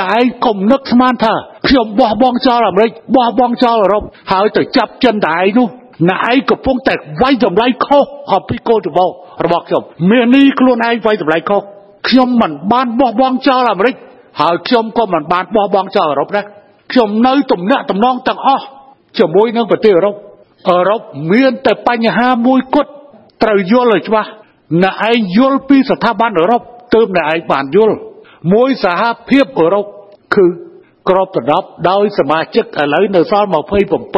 ដែលឯងកុំនឹកស្មានថាខ្ញុំបោះបង់ចោលអាមេរិកបោះបង់ចោលអឺរ៉ុបហើយទៅចាប់ចិនតែឯងនោះអ្នកឯងកំពុងតែវាយតម្លៃខុសអំពីគោលដៅរបស់ខ្ញុំមាននេះខ្លួនឯងវាយតម្លៃខុសខ្ញុំមិនបានបោះបង់ចោលអាមេរិកហើយខ្ញុំក៏មិនបានបោះបង់ចោលអឺរ៉ុបដែរខ្ញុំនៅទំនាក់ទំនងទាំងអស់ជាមួយនឹងប្រទេសអឺរ៉ុបអឺរ៉ុបមានតែបញ្ហាមួយគត់ត្រូវយល់ឲ្យច្បាស់អ្នកឯងយល់ពីស្ថាប័នអឺរ៉ុបទើបអ្នកឯងបានយល់ មួយសហភាពអឺរ៉ុបគឺក្របដណ្ដប់ដោយសមាជិកឥឡូវនៅសល់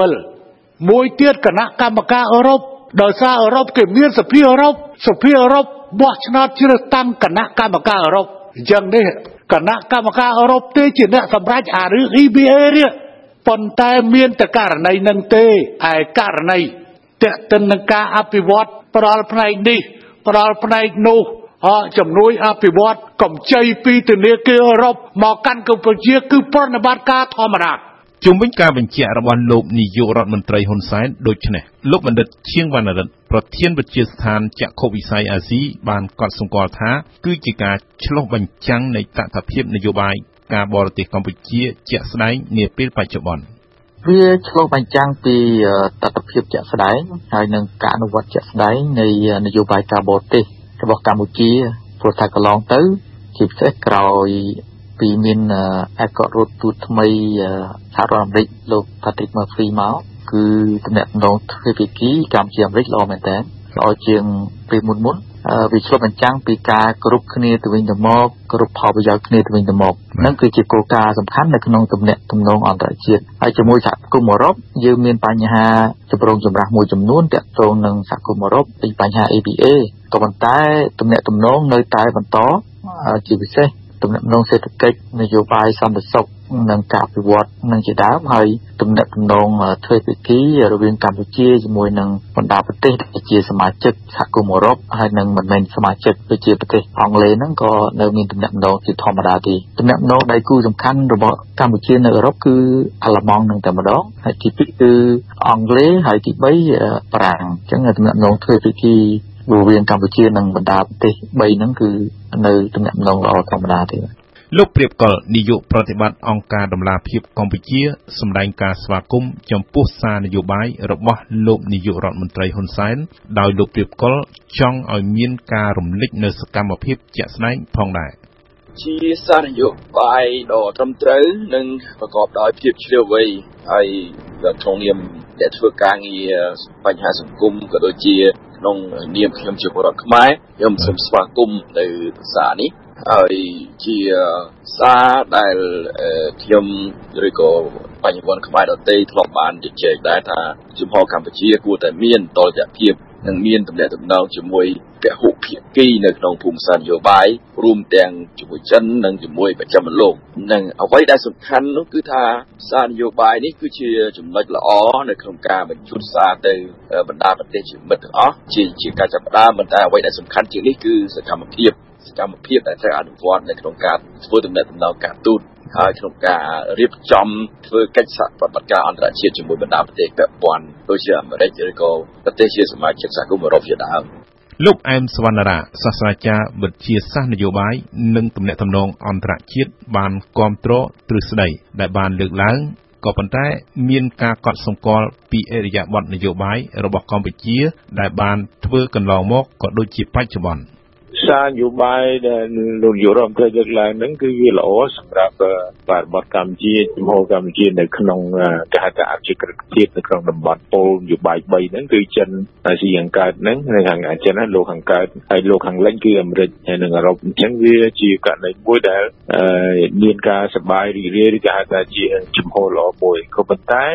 27មួយទៀតគណៈកម្មការអឺរ៉ុបដោយសារអឺរ៉ុបគេមានសភាអឺរ៉ុបសភាអឺរ៉ុបបោះឆ្នោតជ្រើសតាំងគណៈកម្មការអឺរ៉ុបអញ្ចឹងនេះគណៈកម្មការអឺរ៉ុបទេជាអ្នកសម្រេចអារឿង EBA នេះប៉ុន្តែមានតែករណីនឹងទេឯករណីតេតិននឹងការអភិវឌ្ឍផ្ដាល់ផ្នែកនេះផ្ដាល់ផ្នែកនោះអ ជំនួយអភិវឌ្ឍកម្ចីពីធនាគារអឺរ៉ុបមកកាន់កម្ពុជាគឺប្រណិប័តការធម្មតាជុំវិញការបញ្ជាក់របស់លោកនាយករដ្ឋមន្ត្រីហ៊ុនសែនដូចនេះលោកបណ្ឌិតឈៀងវណ្ណរិទ្ធប្រធានវិទ្យាស្ថានចក្ខុវិស័យអាស៊ីបានកត់សម្គាល់ថាគឺជាការឆ្លុះបញ្ចាំងនៃតថភាពនយោបាយការបរទេសកម្ពុជាជាក់ស្ដែងនាពេលបច្ចុប្បន្នវាឆ្លុះបញ្ចាំងពីតថភាពជាក់ស្ដែងហើយនឹងការអនុវត្តជាក់ស្ដែងនៃនយោបាយការបរទេស របស់កម្ពុជាព្រោះថាកន្លងទៅ ជាពិសេសក្រោយពីមានអគ្គរដ្ឋទូតថ្មីសហរដ្ឋអាមេរិកលោក Patrick Murphy មកគឺតំណែងទ្វេភាគីកម្ពុជាអាមេរិកល្អមែនតើល្អជាងពេលមុនមុន វាឆ្លុះបញ្ចាំងពីការគ្រប់គ្នាទៅវិញទៅមកគ្រប់ផលប្រយោជន៍គ្នាទៅវិញទៅមកហ្នឹងគឺជាគោលការណ៍សំខាន់នៅក្នុងទំនាក់ទំនងអន្តរជាតិហើយជាមួយសហគមន៍អឺរ៉ុបយើងមានបញ្ហាចម្រូងចម្រាសមួយចំនួនទាក់ទងនឹងសហគមន៍អឺរ៉ុបពីបញ្ហា ABA ក៏ប៉ុន្តែទំនាក់ទំនងនៅតែបន្តជាពិសេសទំនាក់ទំនងសេដ្ឋកិច្ចនយោបាយសន្តិសុខ និងការអភិវឌ្ឍនឹងជាដើមហើយទំនាក់ទំនងទ្វេភាគីរវាងកម្ពុជាជាមួយនឹងបណ្ដាប្រទេសដែលជាសមាជិកសហគមន៍អឺរ៉ុបហើយនិងមិនមែនសមាជិកដូចជាប្រទេសអង់គ្លេសហ្នឹងក៏នៅមានទំនាក់ទំនងជាធម្មតាទេទំនាក់ទំនងដៃគូសំខាន់របស់កម្ពុជានៅអឺរ៉ុបគឺអាល្លឺម៉ង់នឹងតែម្ដងហើយទី2គឺអង់គ្លេសហើយទី3បារាំងអញ្ចឹងទំនាក់ទំនងទ្វេភាគីរវាងកម្ពុជានិងបណ្ដាប្រទេស3ហ្នឹងគឺនៅទំនាក់ទំនងល្អធម្មតាទេ លោកព្រៀបកុលនាយកប្រតិបត្តិអង្គការដំឡាភិបកម្ពុជាសម្ដែងការស្វាគមន៍ចំពោះសារនយោបាយរបស់លោកនាយករដ្ឋមន្ត្រីហ៊ុនសែនដោយលោកព្រៀបកុលចង់ឲ្យមានការរំលេចនៅសកម្មភាពជាក់ស្ដែងផងដែរជាសារនយោបាយដ៏ត្រឹមត្រូវនិងប្រកបដោយភាពជ្រាលជ្រៅហើយក្នុងនាមដែលធ្វើការងារបញ្ហាសង្គមក៏ដូចជាក្នុងនាមខ្ញុំជាពលរដ្ឋខ្មែរខ្ញុំសូមស្វាគមន៍នៅសារនេះ ហើយជាសារដែលខ្ញុំឬក៏បញ្ញវន្តខ្មែរដទៃធ្លាប់បានជជែកដែរថាជំហរកម្ពុជាគួរតែមានតលយៈភាពនិងមានទំនាក់ទំនងជាមួយពហុភាគីនៅក្នុងភូមិសាស្ត្រនយោបាយរួមទាំងជាមួយចិននិងជាមួយបច្ចិមលោកនិងអ្វីដែលសំខាន់នោះគឺថាសារនយោបាយនេះគឺជាចំណុចល្អនៅក្នុងការបញ្ជូនសារទៅបណ្ដាប្រទេសជាមិត្តទាំងអស់ជាជាការចាប់ផ្ដើមប៉ុន្តែអ្វីដែលសំខាន់ជាងនេះគឺសកម្មភាព សកម្មភាពដែលត្រូវអនុវត្តនៅក្នុងការធ្វើទំនាក់ទំនងការទូតហើយក្នុងការរៀបចំធ្វើកិច្ចសហប្រតិបត្តិការអន្តរជាតិជាមួយបណ្ដាប្រទេសពាក់ព័ន្ធដូចជាអាមេរិកឬក៏ប្រទេសជាសមាជិកសហគមន៍អឺរ៉ុបជាដើមលោកអែមសវណ្ណរាសាស្ត្រាចារ្យវិទ្យាសាស្ត្រនយោបាយនិងទំនាក់ទំនងអន្តរជាតិបានគ្រប់គ្រងទ្រឹស្ដីដែលបានលើកឡើងក៏ប៉ុន្តែមានការកត់សម្គាល់ពីអរិយាប័ត្រនយោបាយរបស់កម្ពុជាដែលបានធ្វើកន្លងមកក៏ដូចជាបច្ចុប្បន្ន។ សារនយោបាយដែលលោកយុរ៉ុបធ្វើយកឡើងហ្នឹងគឺវាល្អសម្រាប់បរិបទកម្ពុជាជំហរកម្ពុជានៅក្នុងគេហៅថាអភិក្រិតភាពនៅក្នុងតំបន់ពលនយោបាយ3ហ្នឹងគឺចិនអាស៊ីខាងកើតហ្នឹងនៅខាងចិនណាលោកខាងកើតហើយលោកខាងលិចគឺអាមេរិកហើយនិងអឺរ៉ុបអញ្ចឹងវាជាករណីមួយដែលមានការសបាយរីរាយឬក៏ហៅថាជាជំហរល្អមួយក៏ប៉ុន្តែ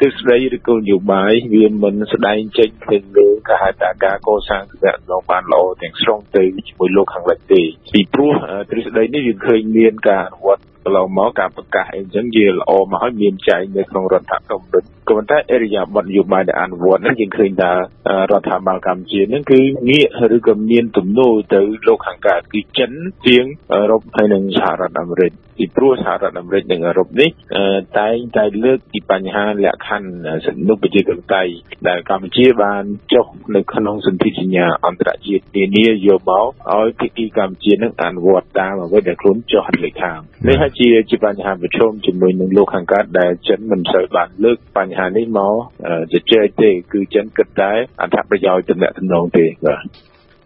ទិសដីឬគោលនយោបាយវាមិនស្ដែងចេញទៅលើគេហៅថាការកសាងទំនាក់ទំនងបានល្អទាំងស្រុងទៅជាមួយលោកខាងលិចទេពីព្រោះទ្រឹស្ដីនេះយើងឃើញមានការអនុវត្ត កន្លងមកការប្រកាសអីចឹងវាល្អមកហើយមានចែងនៅក្នុងរដ្ឋធម្មនុញ្ញក៏ប៉ុន្តែអរិយាប័ត្រនយោបាយដែលអនុវត្តហ្នឹងយើងឃើញថារដ្ឋាភិបាលកម្ពុជាហ្នឹងគឺងាកឬក៏មានទំនោរទៅលោកខាងកើតគឺចិនជាងអឺរ៉ុបហើយនិងសហរដ្ឋអាមេរិកពីព្រោះសហរដ្ឋអាមេរិកនិងអឺរ៉ុបនេះតែងតែលើកពីបញ្ហាលក្ខខណ្ឌសនុបជាកតៃដែលកម្ពុជាបានចុះនៅក្នុងសន្ធិសញ្ញាអន្តរជាតិនានាយកមកឲ្យភាគីកម្ពុជានឹងអនុវត្តតាមអ្វីដែលខ្លួនចុះលេខខាងនេះហើយជាជាបញ្ហាប្រឈមជាមួយនឹងលោកខាងកើតដែលចិនមិនសូវបានលើកបញ្ហានេះមកជជែកទេ គឺចិនគិតតែអត្ថប្រយោជន៍ទំនាក់ទំនងទេបាទ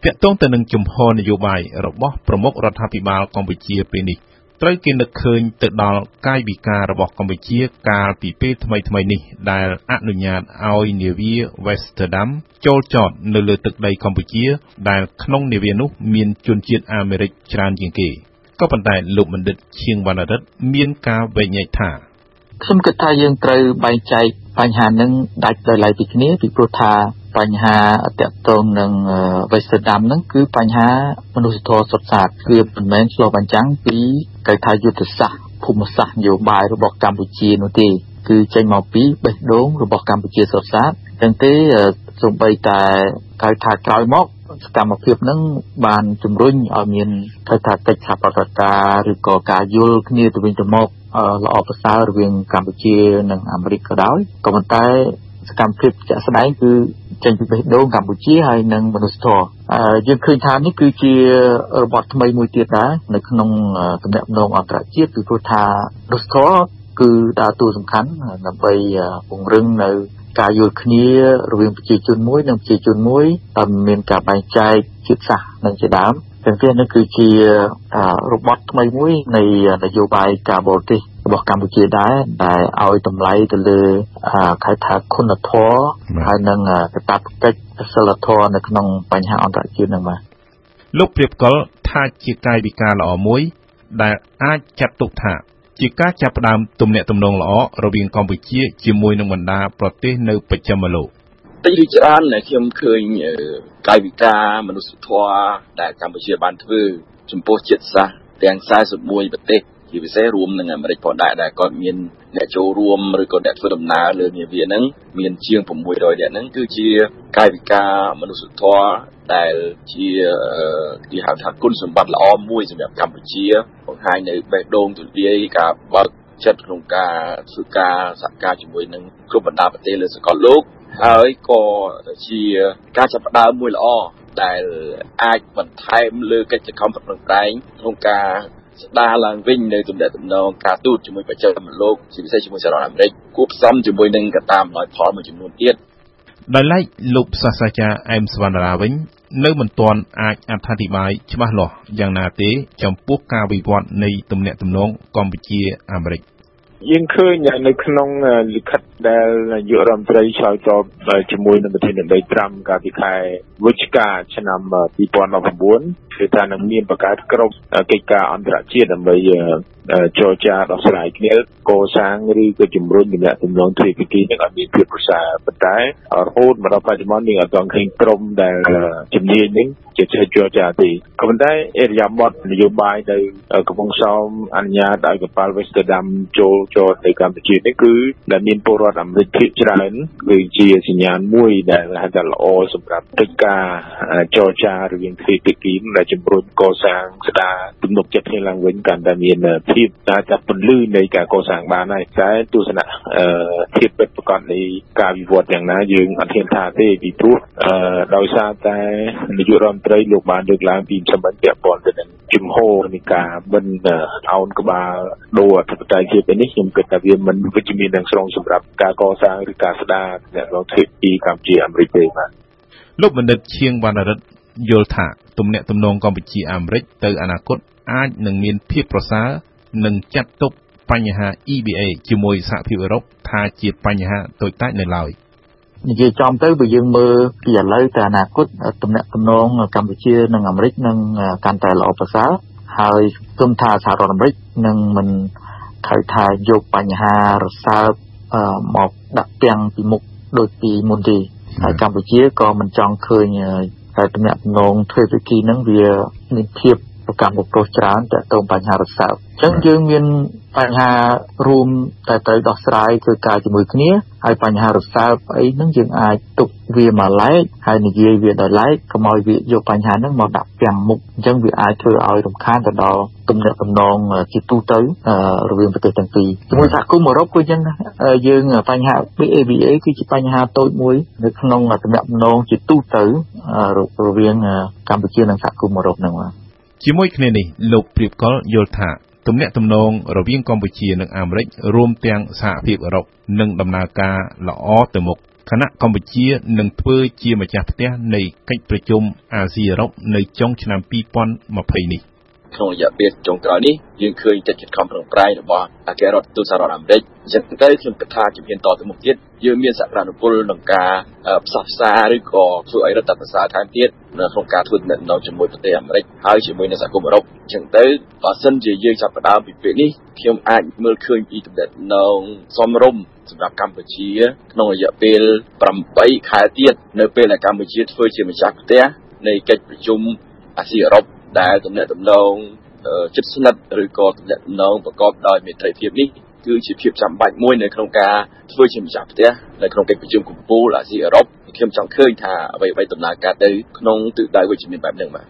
តាក់ទងទៅនឹងជំហរនយោបាយរបស់ប្រមុខរដ្ឋាភិបាលកម្ពុជាពេលនេះត្រូវគេនឹកឃើញទៅដល់កាយវិការរបស់កម្ពុជាកាលពីពេលថ្មីៗនេះដែលអនុញ្ញាតឲ្យនាវា Westerdam ចូលចតនៅលើទឹកដីកម្ពុជា ដែលក្នុងនាវានោះមានជនជាតិអាមេរិកច្រើនជាងគេ ក៏ប៉ុន្តែលោកបណ្ឌិតឈៀងវណ្ណរិទ្ធមានការវែងញែកថាខ្ញុំគិតថាយើងត្រូវបែងចែកបញ្ហានឹងដាច់ដោយឡែកពីគ្នាពីព្រោះថាបញ្ហាតកតងនឹងវេស្តដាំហ្នឹងគឺបញ្ហាមនុស្សធម៌សុទ្ធសាធគឺមិនមែនឆ្លុះបញ្ចាំងពីគេថាយុទ្ធសាស្ត្រភូមិសាស្ត្រនយោបាយរបស់កម្ពុជានោះទេគឺចេញមកពីបេះដូងរបស់កម្ពុជាសុទ្ធសាធចឹងទេសូម្បីតែ គេថាក្រោយមកសកម្មភាពហ្នឹងបានជំរុញឲ្យមានគេថាកិច្ចសហប្រតិការឬក៏ការយល់គ្នាទៅវិញទៅមកល្អប្រសើររវាងកម្ពុជានិងអាមេរិកក៏ដោយក៏ប៉ុន្តែសកម្មភាពជាក់ស្ដែងគឺចេញពីបេះដូងកម្ពុជាហើយនិងមនុស្សធម៌យើងឃើញថានេះគឺជារបបថ្មីមួយទៀតដែរនៅក្នុងទំនាក់ទំនងអន្តរជាតិគឺព្រោះថាមនុស្សធម៌គឺដើរតួសំខាន់ដើម្បីពង្រឹងនៅ ការយល់គ្នារវាងប្រជាជនមួយនិងប្រជាជនមួយដោយមានការបែងចែកជាតិសាសន៍និងជាដើមទាំងពីរនេះគឺជារបបថ្មីមួយនៃនយោបាយការបរទេសរបស់កម្ពុជាដែរដែលឲ្យតម្លៃទៅលើខៅថាគុណធម៌ហើយនិងកាតព្វកិច្ចសិលធម៌នៅក្នុងបញ្ហាអន្តរជាតិនឹងបាទលោកព្រៀបកលថាជាកាយវិការល្អមួយដែលអាចចាត់ទុកថា ជាការចាប់ផ្ដើមទំនាក់ទំនងល្អរវាងកម្ពុជាជាមួយនឹងបណ្ដាប្រទេសនៅបច្ចិមលោកតិចឬច្រើនដែលខ្ញុំឃើញកាយវិការមនុស្សធម៌ដែលកម្ពុជាបានធ្វើចំពោះជាតិសាសន៍ទាំង41ប្រទេស ជាពិសេសរួមនឹងអាមេរិកផងដែរដែលគាត់មានអ្នកចូលរួមឬក៏អ្នកធ្វើដំណើរលើនាវាហ្នឹងមានជាង600នាក់ហ្នឹងគឺជាកាយវិការមនុស្សធម៌ដែលជាគេហៅថាគុណសម្បត្តិល្អមួយសម្រាប់កម្ពុជាបង្ហាញនៅបេះដូងទូលាយការបើកចិត្តក្នុងការធ្វើការសហការជាមួយនឹងគ្រប់បណ្ដាប្រទេសលើសកលលោកហើយក៏ជាការចាប់ផ្ដើមមួយល្អដែលអាចបន្ថែមលើកិច្ចខំប្រឹងប្រែងក្នុងការ ស្ដារឡើងវិញនៅទំនាក់ទំនងការទូតជាមួយបច្ចេកវិទ្យាលោកជាពិសេសជាមួយសហរដ្ឋអាមេរិកគួបផ្សំជាមួយនឹងកត្តាអំណោយផលមួយចំនួនទៀតដោយឡែកលោកសាស្ត្រាចារ្យអែមសវណ្ណរាវិញនៅមិនទាន់អាចអត្ថាធិប្បាយច្បាស់លាស់យ៉ាងណាទេ ចំពោះការវិវត្តនៃទំនាក់ទំនងកម្ពុជាអាមេរិកយើងឃើញនៅក្នុងលិខិតដែលនាយករដ្ឋមន្ត្រីឆ្លើយតបជាមួយនឹងប្រធានាធិបតីត្រាំកាលពីខែវិច្ឆិកាឆ្នាំ2019 គឺថានឹងមានបង្កើតក្រុមកិច្ចការអន្តរជាតិដើម្បីចរចាដោះស្រាយគ្នាកសាងឬក៏ជំរុញទំនាក់ទំនងទ្វេភាគីនឹងឲ្យមានភាពប្រសើរប៉ុន្តែរហូតមកដល់បច្ចុប្បន្ននេះអត់ទាន់ឃើញក្រុមដែលជំនាញនឹងជាចរចាទេក៏ប៉ុន្តែអេរយាបតនយោបាយនៅកំពង់សោមអនុញ្ញាតឲ្យកប៉ាល់ Westerdam ចូលចតទៅកម្ពុជានេះគឺដែលមានពលរដ្ឋអាមេរិកភាគច្រើនគឺជាសញ្ញាណមួយដែលហៅថាល្អសម្រាប់កិច្ចការចរចារវាងទ្វេភាគីដែលជំរុញកសាងស្ដារទំនុកចិត្តគ្នាឡើងវិញកាន់តែមានភាពតែតែពន្លឺនៃការកសាងបានហើយតែទស្សនៈភាពពិតប្រាកដនៃការវិវត្តយ៉ាងណាយើងអត់ហ៊ានថាទេពីព្រោះដោយសារតែនាយករដ្ឋមន្ត្រីលោកបានលើកឡើងពីសម្បត្តិពាក់ព័ន្ធទៅនឹងជំហរនៃការបិណ្ឌអោនក្បាលដូរអធិបតេយ្យជាតិនេះខ្ញុំគិតថាវាមិនវិជ្ជមានទាំងស្រុងសម្រាប់ការកសាងឬការស្ដារអ្នករងធិពីកម្ពុជាអាមេរិកទេបាទលោកបណ្ឌិតឈៀងវណ្ណរិទ្ធ យល់ថាទំនាក់ទំនងកម្ពុជាអាមេរិកទៅអនាគតអាចនឹងមានភាពប្រសើរ និងចាត់ទុកបញ្ហា EBA ជាមួយសហភាពអឺរ៉ុបថាជាបញ្ហាតូចតាចនៅឡើយនិយាយចំទៅបើយើងមើលពីឥឡូវទៅអនាគតទំនាក់ទំនងកម្ពុជានិងអាមេរិកនឹងកាន់តែល្អប្រសើរហើយទុំថាសហរដ្ឋអាមេរិកនឹងមិនខៅថាយកបញ្ហារសើបមកដាក់ពាំងពីមុខដូចពីមុនទេហើយកម្ពុជាក៏មិនចង់ឃើញ តែទំនាក់ទំនងទ្វេភាគីហ្នឹងវាមានភាព ប្រកម្មប្រព្រោះច្រើនតើតើបញ្ហារសើបអញ្ចឹងយើងមានបញ្ហារួមតែត្រូវដោះស្រាយធ្វើការជាមួយគ្នាហើយបញ្ហារសើបអីហ្នឹងយើងអាចទុកវាមកឡែកហើយនិយាយវាដោយឡែកកុំឲ្យវាយកបញ្ហាហ្នឹងមកដាក់ពាំងមុខអញ្ចឹងវាអាចធ្វើឲ្យរំខានទៅដល់ទំនាក់ទំនងជាទូទៅរវាងប្រទេសទាំងពីរជាមួយសហគមន៍អឺរ៉ុបគឺអញ្ចឹងយើងបញ្ហា ABA គឺជាបញ្ហាតូចមួយនៅក្នុងទំនាក់ទំនងជាទូទៅរវាងកម្ពុជានិងសហគមន៍អឺរ៉ុបហ្នឹងបាទ ជាមួយគ្នានេះលោកព្រៀបកុលយល់ថាទំនាក់ទំនងរវាងកម្ពុជានិងអាមេរិករួមទាំងសហភាពអឺរ៉ុបនឹងដំណើរការល្អទៅមុខខណៈកម្ពុជានឹងធ្វើជាម្ចាស់ផ្ទះនៃកិច្ចប្រជុំអាស៊ីអឺរ៉ុបនៅចុងឆ្នាំ2020នេះ ក្នុងរយៈពេលចុងក្រោយនេះយើងឃើញកិច្ចខិតខំប្រឹងប្រែងរបស់អគ្គរដ្ឋទូតសហរដ្ឋអាមេរិកអញ្ចឹងទៅខ្ញុំគិតថាជំហានតទៅមុខទៀតយើងមានសក្តានុពលក្នុងការផ្សះផ្សាឬក៏ធ្វើឲ្យរដ្ឋប្រសើរថែមទៀតនៅក្នុងការធ្វើដំណើរជាមួយប្រទេសអាមេរិកហើយជាមួយនឹងសហគមន៍អឺរ៉ុបអញ្ចឹងទៅបើសិនជាយើងចាប់ផ្ដើមពីពេលនេះខ្ញុំអាចមើលឃើញពីដំណើរសមរម្យសម្រាប់កម្ពុជាក្នុងរយៈពេល8ខែទៀតនៅពេលដែលកម្ពុជាធ្វើជាម្ចាស់ផ្ទះនៃកិច្ចប្រជុំអាស៊ីអឺរ៉ុប ដែលទំនាក់ទំនងជិតស្និទ្ធឬក៏ទំនាក់ទំនងប្រកបដោយមេត្រីភាពនេះគឺជាភាពចាំបាច់មួយនៅក្នុងការធ្វើជាម្ចាស់ផ្ទះនៅក្នុងកិច្ចប្រជុំកំពូលអាស៊ីអឺរ៉ុបខ្ញុំចង់ឃើញថាអ្វីៗដំណើរការទៅក្នុងទិសដៅវិជ្ជមានបែបនេះបាទ